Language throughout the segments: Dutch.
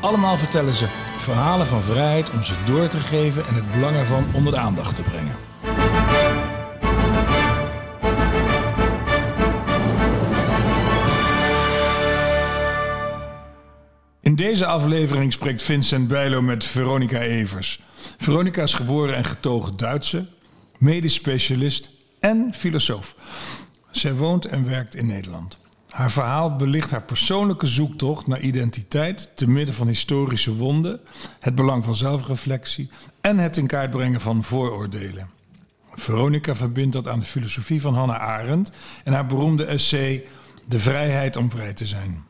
Allemaal vertellen ze verhalen van vrijheid om ze door te geven en het belang ervan onder de aandacht te brengen. In deze aflevering spreekt Vincent Bijlo met Veronica Evers. Veronica is geboren en getogen Duitse, medisch specialist en filosoof. Zij woont en werkt in Nederland. Haar verhaal belicht haar persoonlijke zoektocht naar identiteit te midden van historische wonden, het belang van zelfreflectie en het in kaart brengen van vooroordelen. Veronica verbindt dat aan de filosofie van Hannah Arendt en haar beroemde essay De vrijheid om vrij te zijn.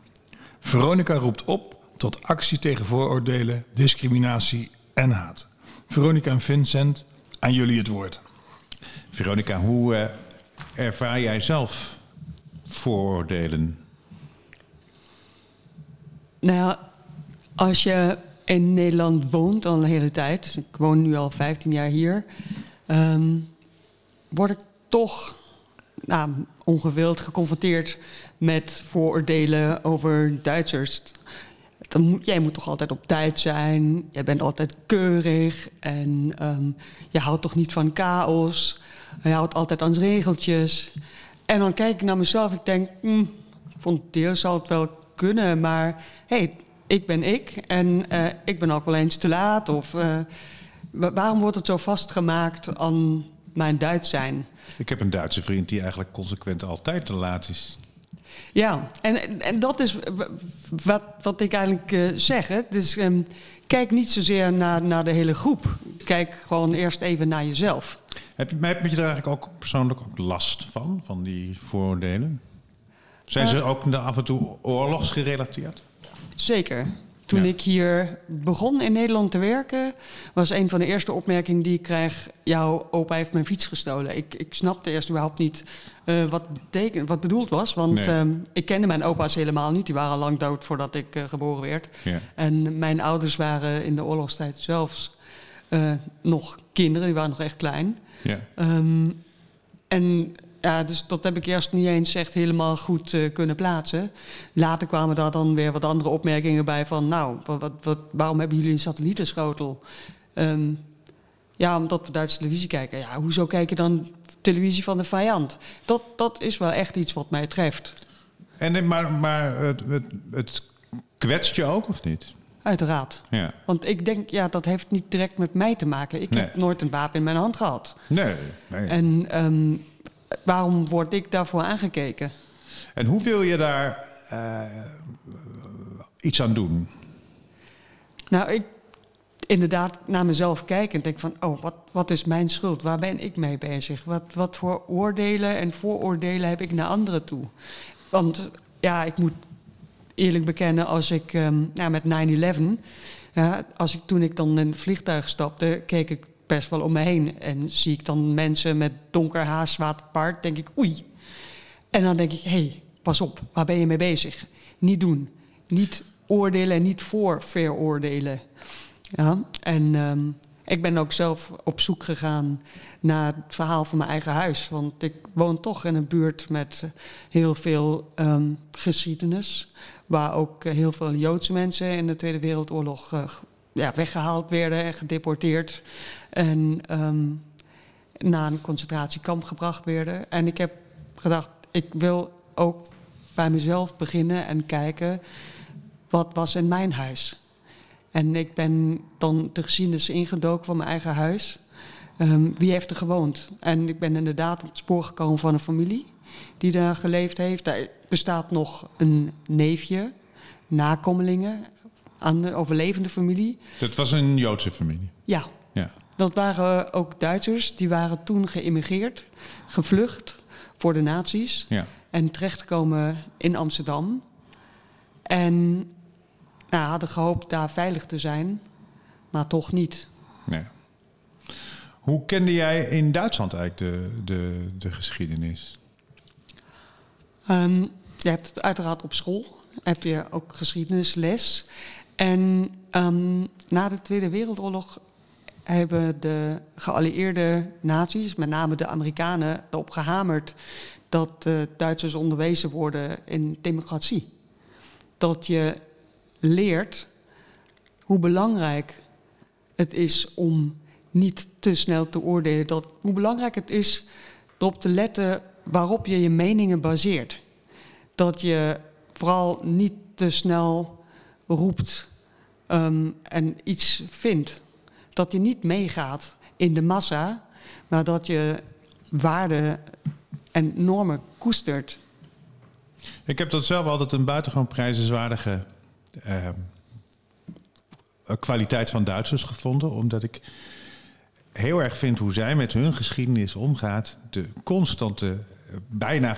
Veronica roept op tot actie tegen vooroordelen, discriminatie en haat. Veronica en Vincent, aan jullie het woord. Veronica, hoe uh, ervaar jij zelf vooroordelen? Nou, als je in Nederland woont al een hele tijd, ik woon nu al 15 jaar hier, um, word ik toch nou, ongewild geconfronteerd met vooroordelen over Duitsers. Jij moet toch altijd op tijd zijn, jij bent altijd keurig en um, je houdt toch niet van chaos, je houdt altijd aan regeltjes. En dan kijk ik naar mezelf en ik denk, hm, vond deel zal het wel kunnen, maar hey, ik ben ik en uh, ik ben ook wel eens te laat. Of uh, waarom wordt het zo vastgemaakt aan mijn Duits zijn? Ik heb een Duitse vriend die eigenlijk consequent altijd te laat is. Ja, en, en dat is wat, wat ik eigenlijk uh, zeg. Hè. Dus um, kijk niet zozeer naar, naar de hele groep. Kijk gewoon eerst even naar jezelf. Heb je, heb je er eigenlijk ook persoonlijk ook last van, van die vooroordelen? Zijn ze ook af en toe oorlogsgerelateerd? Zeker. Toen ja. ik hier begon in Nederland te werken, was een van de eerste opmerkingen die ik kreeg: Jouw opa heeft mijn fiets gestolen. Ik, ik snapte eerst überhaupt niet uh, wat, betekent, wat bedoeld was. Want nee. um, ik kende mijn opa's helemaal niet. Die waren al lang dood voordat ik uh, geboren werd. Ja. En mijn ouders waren in de oorlogstijd zelfs uh, nog kinderen, die waren nog echt klein. Ja. Um, en ja, dus dat heb ik eerst niet eens echt helemaal goed uh, kunnen plaatsen. Later kwamen daar dan weer wat andere opmerkingen bij van... nou, wat, wat, waarom hebben jullie een satellietenschotel? Um, ja, omdat we Duitse televisie kijken. Ja, hoezo kijk je dan televisie van de vijand? Dat, dat is wel echt iets wat mij treft. En, maar maar het, het, het kwetst je ook, of niet? Uiteraard. Ja. Want ik denk, ja, dat heeft niet direct met mij te maken. Ik Nee. heb nooit een wapen in mijn hand gehad. Nee. nee. En ehm, waarom word ik daarvoor aangekeken? En hoe wil je daar uh, iets aan doen? Nou, ik inderdaad naar mezelf kijken en denk van... oh, wat, wat is mijn schuld? Waar ben ik mee bezig? Wat, wat voor oordelen en vooroordelen heb ik naar anderen toe? Want ja, ik moet eerlijk bekennen, als ik nou, met 9-11... Ja, als ik, toen ik dan in het vliegtuig stapte, keek ik best wel om me heen. En zie ik dan mensen met donker haar, zwart paard, denk ik oei. En dan denk ik, hé, hey, pas op, waar ben je mee bezig? Niet doen. Niet oordelen en niet voor veroordelen. Ja, en um, ik ben ook zelf op zoek gegaan naar het verhaal van mijn eigen huis. Want ik woon toch in een buurt met heel veel um, geschiedenis. Waar ook heel veel Joodse mensen in de Tweede Wereldoorlog uh, ja, weggehaald werden en gedeporteerd. En um, naar een concentratiekamp gebracht werden. En ik heb gedacht, ik wil ook bij mezelf beginnen en kijken... wat was in mijn huis? En ik ben dan de geschiedenis ingedoken van mijn eigen huis. Um, wie heeft er gewoond? En ik ben inderdaad op het spoor gekomen van een familie die daar geleefd heeft. Daar bestaat nog een neefje, nakomelingen aan de overlevende familie. Dat was een Joodse familie? Ja. ja. Dat waren ook Duitsers. Die waren toen geïmmigreerd, gevlucht voor de nazi's. Ja. En terechtgekomen in Amsterdam. En nou, hadden gehoopt daar veilig te zijn, maar toch niet. Nee. Hoe kende jij in Duitsland eigenlijk de, de, de geschiedenis? Ehm, je hebt het uiteraard op school, heb je ook geschiedenisles. En ehm, na de Tweede Wereldoorlog hebben de geallieerde naties, met name de Amerikanen, erop gehamerd dat de Duitsers onderwezen worden in democratie. Dat je leert hoe belangrijk het is om niet te snel te oordelen. Dat, hoe belangrijk het is erop te letten waarop je je meningen baseert. Dat je vooral niet te snel roept um, en iets vindt. Dat je niet meegaat in de massa, maar dat je waarden en normen koestert. Ik heb dat zelf altijd een buitengewoon prijzenswaardige uh, kwaliteit van Duitsers gevonden, omdat ik heel erg vind hoe zij met hun geschiedenis omgaat. De constante, bijna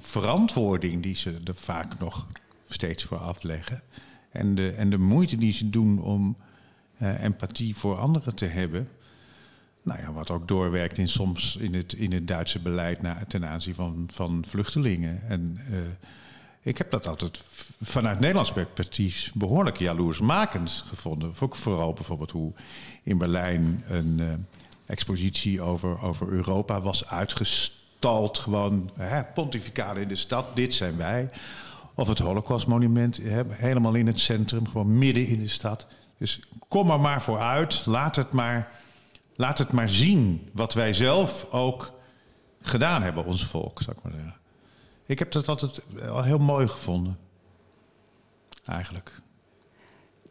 verantwoording die ze er vaak nog steeds voor afleggen. En de, en de moeite die ze doen om uh, empathie voor anderen te hebben. Nou ja, wat ook doorwerkt in soms in het, in het Duitse beleid na, ten aanzien van, van vluchtelingen. En uh, ik heb dat altijd vanuit Nederlands perspectief behoorlijk jaloersmakend gevonden. Vooral bijvoorbeeld hoe in Berlijn een uh, expositie over, over Europa was uitgestald. Gewoon hè, pontificale in de stad, dit zijn wij. Of het Holocaustmonument, helemaal in het centrum, gewoon midden in de stad. Dus kom er maar vooruit, laat het maar, laat het maar zien wat wij zelf ook gedaan hebben, ons volk, zou ik maar zeggen. Ik heb dat altijd al heel mooi gevonden, eigenlijk.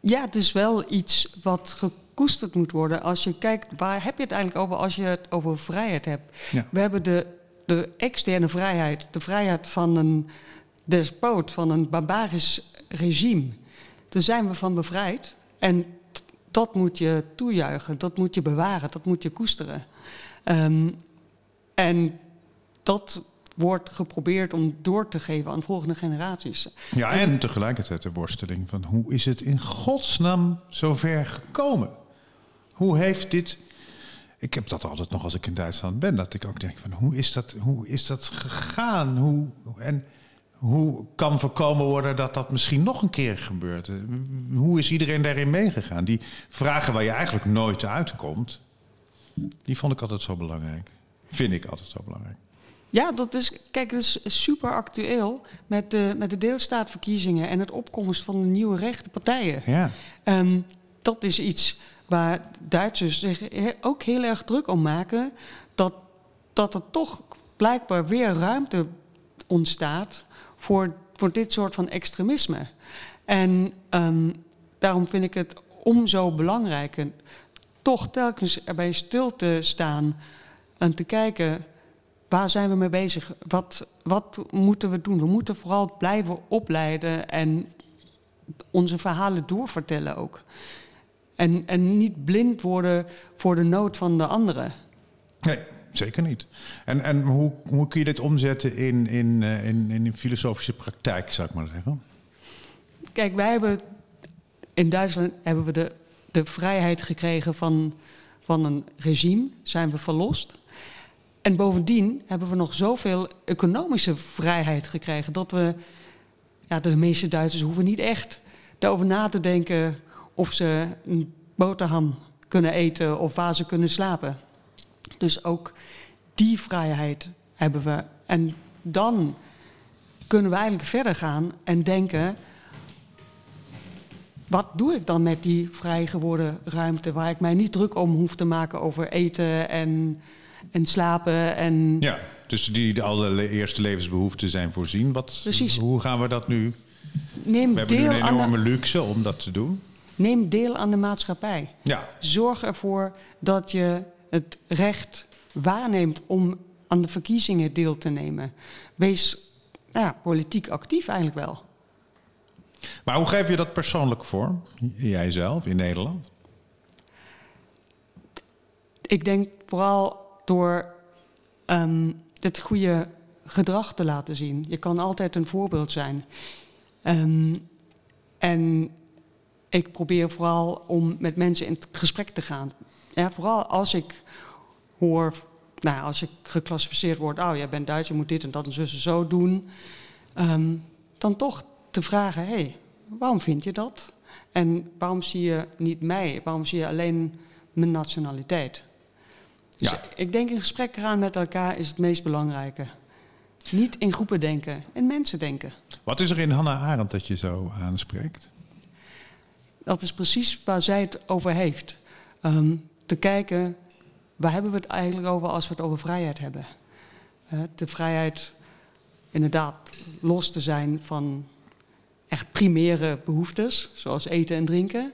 Ja, het is wel iets wat gekoesterd moet worden. Als je kijkt, waar heb je het eigenlijk over als je het over vrijheid hebt? Ja. We hebben de, de externe vrijheid, de vrijheid van een despoot, van een barbarisch regime. Daar zijn we van bevrijd. En dat moet je toejuichen, dat moet je bewaren, dat moet je koesteren. Um, en dat wordt geprobeerd om door te geven aan volgende generaties. Ja, en tegelijkertijd de worsteling van hoe is het in godsnaam zover gekomen? Hoe heeft dit... Ik heb dat altijd nog als ik in Duitsland ben, dat ik ook denk van hoe is dat, hoe is dat gegaan? Hoe, en hoe kan voorkomen worden dat dat misschien nog een keer gebeurt? Hoe is iedereen daarin meegegaan? Die vragen waar je eigenlijk nooit uitkomt, die vond ik altijd zo belangrijk. Vind ik altijd zo belangrijk. Ja, dat is, kijk, dat is super actueel met de, met de deelstaatverkiezingen en het opkomst van de nieuwe rechte partijen. Ja. Um, dat is iets waar Duitsers zich ook heel erg druk om maken. Dat, dat er toch blijkbaar weer ruimte ontstaat voor, voor dit soort van extremisme. En um, daarom vind ik het om zo belangrijk en toch telkens erbij stil te staan en te kijken waar zijn we mee bezig? Wat, wat moeten we doen? We moeten vooral blijven opleiden en onze verhalen doorvertellen ook. En, en niet blind worden voor de nood van de anderen. Nee, zeker niet. En, en hoe, hoe kun je dit omzetten in, in, eh, in, in filosofische praktijk, zou ik maar zeggen? Kijk, wij hebben in Duitsland hebben we de, de vrijheid gekregen van, van een regime, zijn we verlost. En bovendien hebben we nog zoveel economische vrijheid gekregen dat we, ja, de meeste Duitsers hoeven niet echt erover na te denken of ze een boterham kunnen eten of waar ze kunnen slapen. Dus ook die vrijheid hebben we. En dan kunnen we eigenlijk verder gaan en denken: wat doe ik dan met die vrij geworden ruimte waar ik mij niet druk om hoef te maken over eten en en slapen. En... Ja, dus die de allereerste levensbehoeften zijn voorzien. Wat, Precies. Hoe gaan we dat nu? Neem we hebben deel nu een enorme luxe om dat te doen. Neem deel aan de maatschappij. Ja. Zorg ervoor dat je het recht waarneemt om aan de verkiezingen deel te nemen. Wees ja, politiek actief eigenlijk wel. Maar hoe geef je dat persoonlijk vorm, jijzelf in Nederland? Ik denk vooral door um, het goede gedrag te laten zien. Je kan altijd een voorbeeld zijn. Um, en ik probeer vooral om met mensen in gesprek te gaan. Ja, vooral als ik hoor, nou, als ik geclassificeerd word, oh, jij bent Duits, je moet dit en dat en zo doen, ehm, dan toch te vragen, hé, hey, waarom vind je dat? En waarom zie je niet mij? Waarom zie je alleen mijn nationaliteit? Dus Ja. ik denk in gesprek gaan met elkaar is het meest belangrijke. Niet in groepen denken, in mensen denken. Wat is er in Hannah Arendt dat je zo aanspreekt? Dat is precies waar zij het over heeft. Ehm, te kijken, waar hebben we het eigenlijk over als we het over vrijheid hebben? De vrijheid inderdaad los te zijn van echt primaire behoeftes, zoals eten en drinken.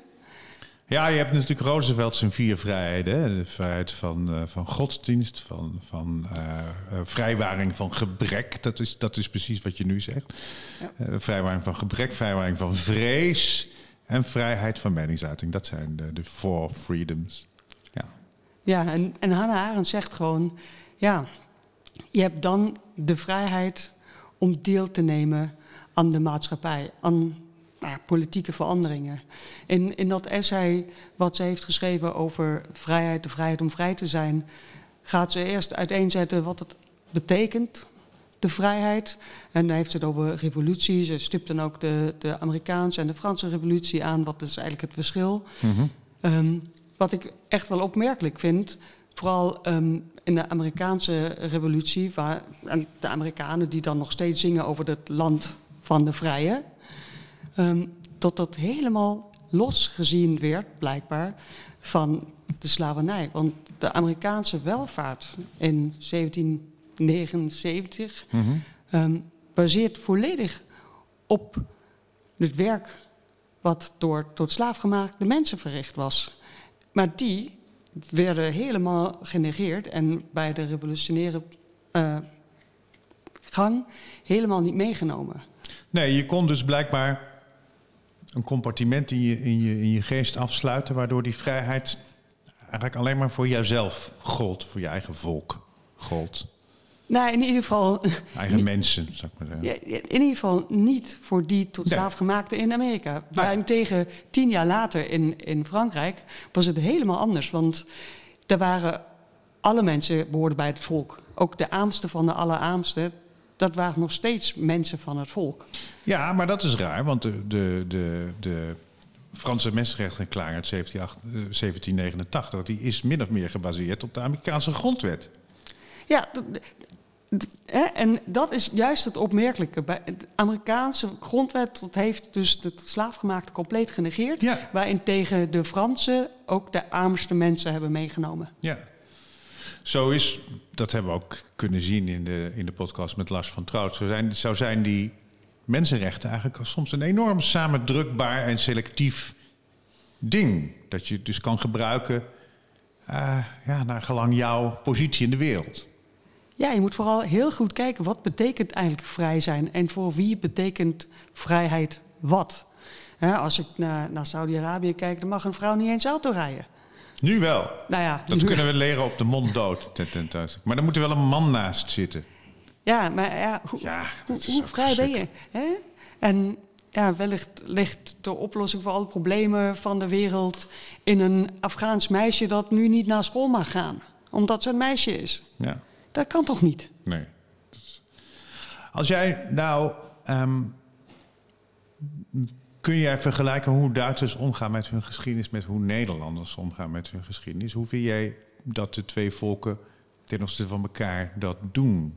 Ja, je hebt natuurlijk Roosevelt zijn vier vrijheden. hè. De vrijheid van, eh, van godsdienst, van, van eh, vrijwaring van gebrek. Dat is, dat is precies wat je nu zegt. Ja. Vrijwaring van gebrek, vrijwaring van vrees en vrijheid van meningsuiting. Dat zijn de, de four freedoms. Ja. Ja, en, en Hannah Arendt zegt gewoon, ja, je hebt dan de vrijheid om deel te nemen aan de maatschappij, aan nou politieke veranderingen. In, in dat essay wat ze heeft geschreven over vrijheid, de vrijheid om vrij te zijn, gaat ze eerst uiteenzetten wat het betekent, de vrijheid. En dan heeft ze het over revolutie. Ze stipt dan ook de, de Amerikaanse en de Franse revolutie aan. Wat is eigenlijk het verschil? Ehm, wat ik echt wel opmerkelijk vind, vooral ehm, in de Amerikaanse revolutie, waar en de Amerikanen die dan nog steeds zingen over het land van de vrije, ehm, dat dat helemaal los gezien werd, blijkbaar, van de slavernij. Want de Amerikaanse welvaart in 1779 ehm, baseert volledig op het werk wat door tot slaafgemaakte mensen verricht was. Maar die werden helemaal genegeerd en bij de revolutionaire eh, gang helemaal niet meegenomen. Nee, je kon dus blijkbaar een compartiment in je, in, je, in je geest afsluiten, waardoor die vrijheid eigenlijk alleen maar voor jouzelf gold, voor je eigen volk gold. Nou, in ieder geval, Eigen mensen, zou ik maar zeggen. in ieder geval niet voor die tot Nee. slaafgemaakte in Amerika. Daarentegen, tien jaar later in, in Frankrijk, was het helemaal anders. Want daar waren alle mensen behoorden bij het volk. Ook de aamste van de allerarmsten, dat waren nog steeds mensen van het volk. Ja, maar dat is raar, want de, de, de, de Franse mensenrechtenklaring uit 1788, eh, 1789... die is min of meer gebaseerd op de Amerikaanse grondwet. Ja, en dat is juist het opmerkelijke. De Amerikaanse grondwet dat heeft dus het slaafgemaakte compleet genegeerd. Ja. Waarin tegen de Fransen ook de armste mensen hebben meegenomen. Ja. Zo is, dat hebben we ook kunnen zien in de, in de podcast met Lars van Trout... Zo zijn, zo zijn die mensenrechten eigenlijk soms een enorm samendrukbaar en selectief ding. Dat je dus kan gebruiken eh, ja, naar gelang jouw positie in de wereld. Ja, je moet vooral heel goed kijken wat betekent eigenlijk vrij zijn en voor wie betekent vrijheid wat. Als ik naar, naar Saudi-Arabië kijk, dan mag een vrouw niet eens auto rijden. Nu wel. Nou ja, Dat nu- kunnen we leren op de mond dood. Maar dan moet er wel een man naast zitten. Ja, maar ja, hoe, Ja, vrij ben je? Hè? En ja, wellicht ligt de oplossing voor alle problemen van de wereld in een Afghaans meisje dat nu niet naar school mag gaan, omdat ze een meisje is. Ja. Dat kan toch niet? Nee. Als jij nou. ehm, kun jij vergelijken hoe Duitsers omgaan met hun geschiedenis met hoe Nederlanders omgaan met hun geschiedenis? Hoe vind jij dat de twee volken ten opzichte van elkaar dat doen?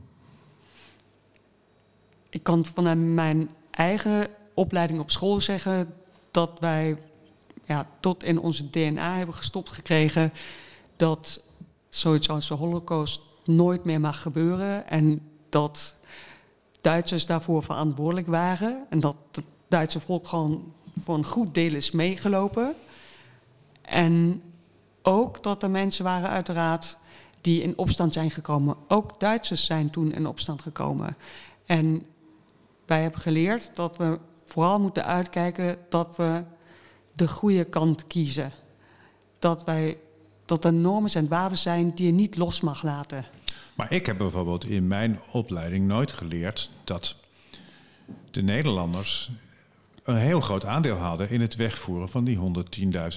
Ik kan vanuit mijn eigen opleiding op school zeggen dat wij ja, tot in onze DNA hebben gestopt gekregen dat zoiets als de Holocaust nooit meer mag gebeuren en dat Duitsers daarvoor verantwoordelijk waren en dat Duitse volk gewoon voor een goed deel is meegelopen. En ook dat er mensen waren uiteraard die in opstand zijn gekomen. Ook Duitsers zijn toen in opstand gekomen. En wij hebben geleerd dat we vooral moeten uitkijken dat we de goede kant kiezen. Dat, wij, dat er normen en waarden zijn die je niet los mag laten. Maar ik heb bijvoorbeeld in mijn opleiding nooit geleerd dat de Nederlanders een heel groot aandeel hadden in het wegvoeren van die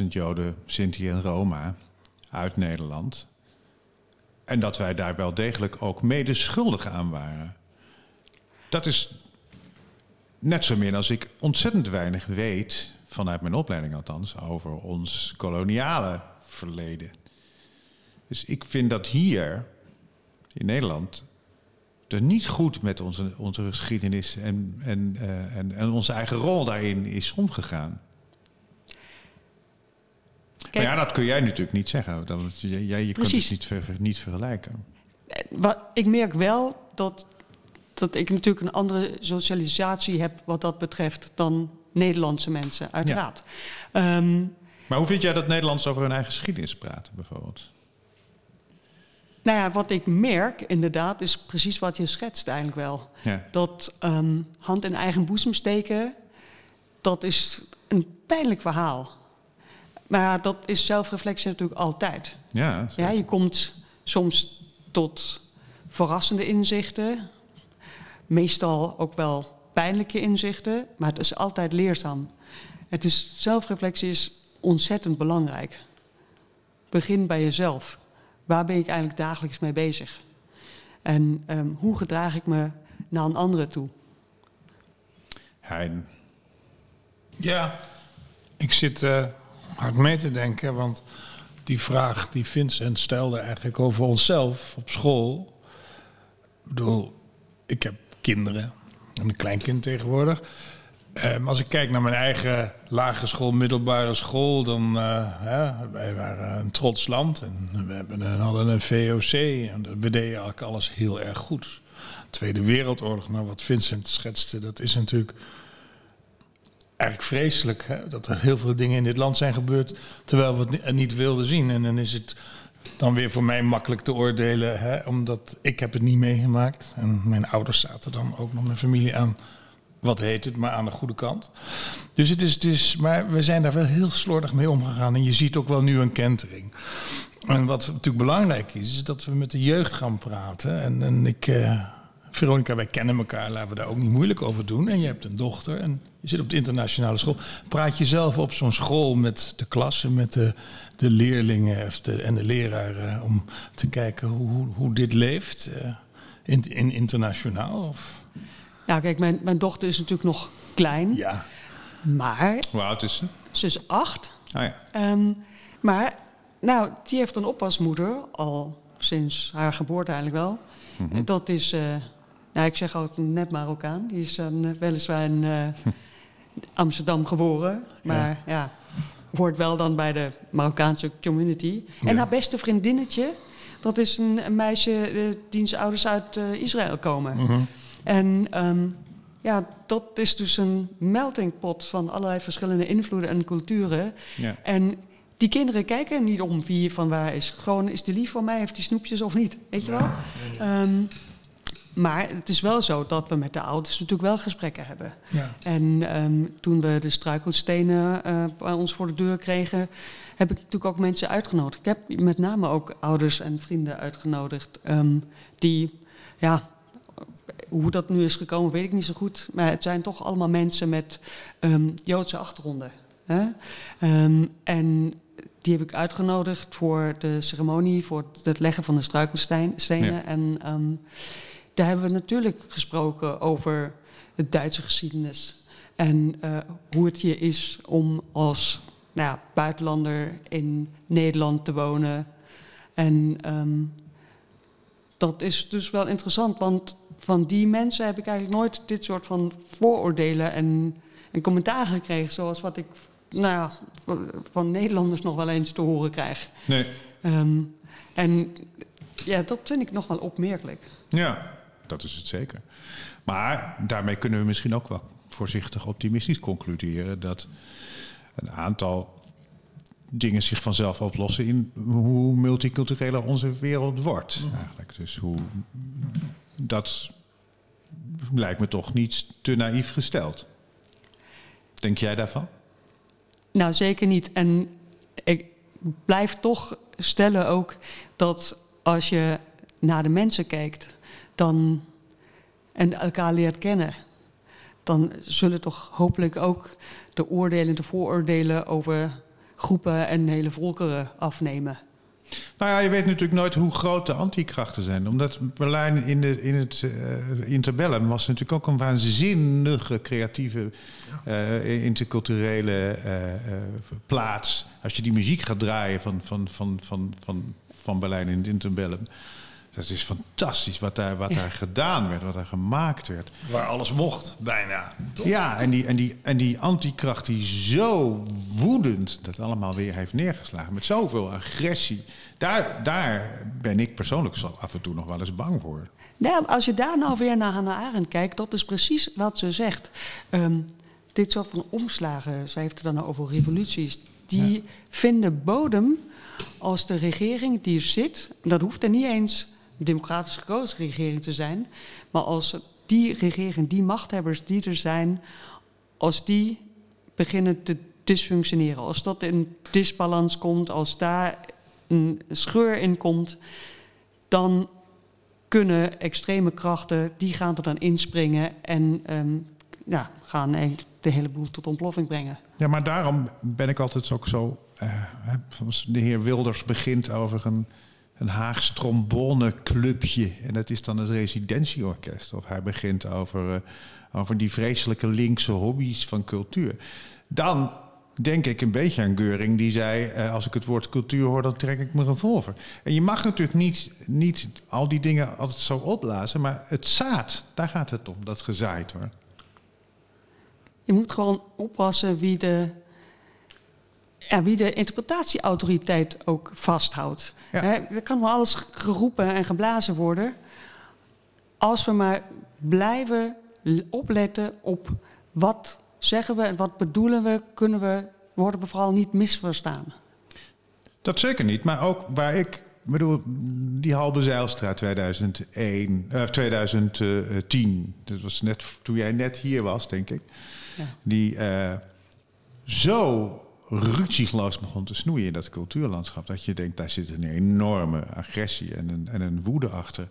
110.000 Joden, Sinti en Roma uit Nederland. En dat wij daar wel degelijk ook mede schuldig aan waren. Dat is net zo meer als ik ontzettend weinig weet, vanuit mijn opleiding althans, over ons koloniale verleden. Dus ik vind dat hier in Nederland er niet goed met onze, onze geschiedenis en, en, uh, en, en onze eigen rol daarin is omgegaan. Kijk, maar ja, dat kun jij natuurlijk niet zeggen. Dat, jij, je kunt het niet, ver, niet vergelijken. Wat, ik merk wel dat, dat ik natuurlijk een andere socialisatie heb wat dat betreft dan Nederlandse mensen, uiteraard. Ja. Um, maar hoe vind jij dat Nederlanders over hun eigen geschiedenis praten, bijvoorbeeld? Nou ja, wat ik merk inderdaad is precies wat je schetst eigenlijk wel. Ja. Dat um, hand in eigen boezem steken, dat is een pijnlijk verhaal. Maar dat is zelfreflectie natuurlijk altijd. Ja, ja, je komt soms tot verrassende inzichten. Meestal ook wel pijnlijke inzichten, maar het is altijd leerzaam. Het is, zelfreflectie is ontzettend belangrijk. Begin bij jezelf. Waar ben ik eigenlijk dagelijks mee bezig? En um, hoe gedraag ik me naar een andere toe? Hein. Ja, ik zit uh, hard mee te denken, want die vraag die Vincent stelde eigenlijk over onszelf op school. Ik bedoel, ik heb kinderen en een kleinkind tegenwoordig. Um, als ik kijk naar mijn eigen lagere school, middelbare school, dan uh, wij waren een trots land en we hebben hadden een VOC en we deden eigenlijk alles heel erg goed. Tweede Wereldoorlog, nou wat Vincent schetste, dat is natuurlijk eigenlijk vreselijk. Hè? Dat er heel veel dingen in dit land zijn gebeurd terwijl we het niet wilden zien. En dan is het dan weer voor mij makkelijk te oordelen, hè? omdat ik heb het niet meegemaakt. En mijn ouders zaten dan ook nog mijn familie aan wat heet het, maar aan de goede kant. Dus het is, het is, maar we zijn daar wel heel slordig mee omgegaan. En je ziet ook wel nu een kentering. En wat natuurlijk belangrijk is, is dat we met de jeugd gaan praten. En, en ik, uh, Veronica, wij kennen elkaar, laten we daar ook niet moeilijk over doen. En je hebt een dochter en je zit op de internationale school. Praat je zelf op zo'n school met de klassen, met de, de leerlingen en de leraar... Uh, om te kijken hoe, hoe dit leeft uh, in, in internationaal? Ja, kijk, mijn, mijn dochter is natuurlijk nog klein. Ja. Maar... Hoe oud is ze? Ze is acht. Ah ja. Um, maar, nou, die heeft een oppasmoeder al sinds haar geboorte eigenlijk wel. Mm -hmm. Dat is, uh, nou, ik zeg altijd net Marokkaan. Die is dan uh, weliswaar in uh, Amsterdam geboren. Maar ja. ja, hoort wel dan bij de Marokkaanse community. Ja. En haar beste vriendinnetje, dat is een, een meisje diens ouders uit Israël komen. Mm -hmm. En um, ja, dat is dus een melting pot van allerlei verschillende invloeden en culturen. Ja. En die kinderen kijken niet om wie van waar is. Gewoon, is die lief voor mij, heeft die snoepjes of niet? Weet je wel? Ja. Um, maar het is wel zo dat we met de ouders natuurlijk wel gesprekken hebben. Ja. En um, toen we de struikelstenen uh, bij ons voor de deur kregen, heb ik natuurlijk ook mensen uitgenodigd. Ik heb met name ook ouders en vrienden uitgenodigd um, die, ja, hoe dat nu is gekomen, weet ik niet zo goed. Maar het zijn toch allemaal mensen met um, Joodse achtergronden. Hè? Um, en die heb ik uitgenodigd voor de ceremonie, voor het leggen van de struikelstenen. Ja. En um, daar hebben we natuurlijk gesproken over de Duitse geschiedenis. En uh, hoe het hier is om als nou ja, buitenlander in Nederland te wonen. En dat is dus wel interessant, want van die mensen heb ik eigenlijk nooit dit soort van vooroordelen en, en commentaar gekregen, zoals wat ik nou ja, van Nederlanders nog wel eens te horen krijg. Nee. Um, en ja, dat vind ik nog wel opmerkelijk. Ja, dat is het zeker. Maar daarmee kunnen we misschien ook wel voorzichtig optimistisch concluderen dat een aantal dingen zich vanzelf oplossen in hoe multicultureler onze wereld wordt. Mm. Eigenlijk. Dus hoe dat lijkt me toch niet te naïef gesteld. Denk jij daarvan? Nou, zeker niet. En ik blijf toch stellen ook dat als je naar de mensen kijkt dan, en elkaar leert kennen, dan zullen toch hopelijk ook de oordelen, de vooroordelen over groepen en hele volkeren afnemen. Nou ja, je weet natuurlijk nooit hoe groot de antikrachten zijn. Omdat Berlijn in, de, in het uh, interbellum was natuurlijk ook een waanzinnige creatieve uh, interculturele uh, plaats. Als je die muziek gaat draaien van, van, van, van, van, van Berlijn in het interbellum. Dat is fantastisch wat daar, wat daar gedaan werd, wat daar gemaakt werd. Waar alles mocht, bijna. Toch? Ja, en die, en, die, en die antikracht die zo woedend dat allemaal weer heeft neergeslagen. Met zoveel agressie. Daar, daar ben ik persoonlijk af en toe nog wel eens bang voor. Ja, als je daar nou weer naar Hannah Arendt kijkt, dat is precies wat ze zegt. Um, dit soort van omslagen, zij heeft het dan over revoluties, die ja. vinden bodem als de regering die er zit. Dat hoeft er niet eens democratisch gekozen regering te zijn. Maar als die regering, die machthebbers die er zijn, als die beginnen te dysfunctioneren, als dat in disbalans komt, als daar een scheur in komt, dan kunnen extreme krachten, die gaan er dan inspringen en um, ja, gaan de hele boel tot ontploffing brengen. Ja, maar daarom ben ik altijd ook zo. Uh, de heer Wilders begint over een een Haags tromboneclubje. En dat is dan het residentieorkest. Of hij begint over, uh, over die vreselijke linkse hobby's van cultuur. Dan denk ik een beetje aan Geuring, die zei: uh, Als ik het woord cultuur hoor, dan trek ik mijn revolver. En je mag natuurlijk niet, niet al die dingen altijd zo opblazen, maar het zaad, daar gaat het om, dat gezaaid wordt. Je moet gewoon oppassen wie de ja, wie de interpretatieautoriteit ook vasthoudt. Ja. er kan wel alles geroepen en geblazen worden. Als we maar blijven opletten op wat zeggen we en wat bedoelen we, kunnen we, worden we vooral niet misverstaan. Dat zeker niet, maar ook waar ik bedoel, die Halbe Zijlstra 2001, uh, 2010, dat was net toen jij net hier was, denk ik. Ja. Die uh, zo ruzieloos begon te snoeien in dat cultuurlandschap. Dat je denkt, daar zit een enorme agressie en een, en een woede achter.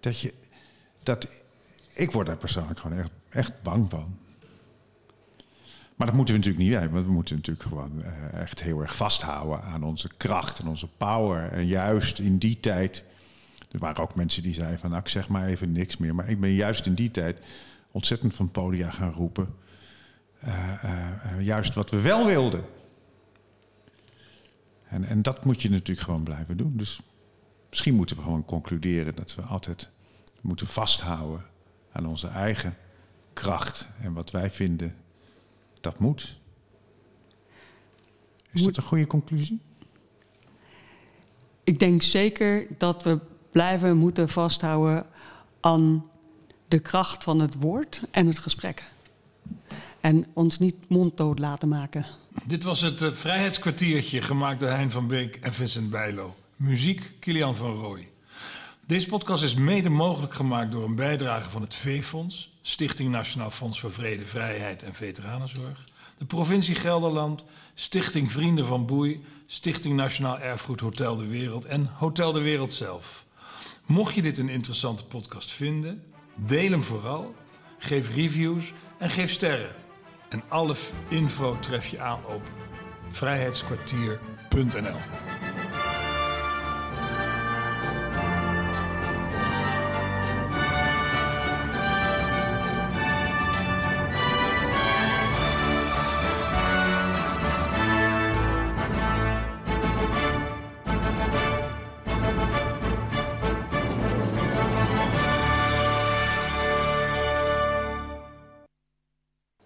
Dat je, dat, ik word daar persoonlijk gewoon echt, echt bang van. Maar dat moeten we natuurlijk niet hebben. Want we moeten natuurlijk gewoon uh, echt heel erg vasthouden aan onze kracht en onze power. En juist in die tijd. Er waren ook mensen die zeiden van nou, ik zeg maar even niks meer. Maar ik ben juist in die tijd ontzettend van podia gaan roepen. Uh, uh, juist wat we wel wilden. En, en dat moet je natuurlijk gewoon blijven doen. Dus misschien moeten we gewoon concluderen dat we altijd moeten vasthouden aan onze eigen kracht. En wat wij vinden, dat moet. Is dat een goede conclusie? Ik denk zeker dat we blijven moeten vasthouden aan de kracht van het woord en het gesprek. En ons niet monddood laten maken. Dit was het uh, Vrijheidskwartiertje, gemaakt door Hein van Beek en Vincent Bijlo. Muziek, Kilian van Rooij. Deze podcast is mede mogelijk gemaakt door een bijdrage van het V-Fonds, Stichting Nationaal Fonds voor Vrede, Vrijheid en Veteranenzorg, de provincie Gelderland, Stichting Vrienden van Boei, Stichting Nationaal Erfgoed Hotel de Wereld en Hotel de Wereld zelf. Mocht je dit een interessante podcast vinden, deel hem vooral, geef reviews en geef sterren. En alle info tref je aan op vrijheidskwartier.nl.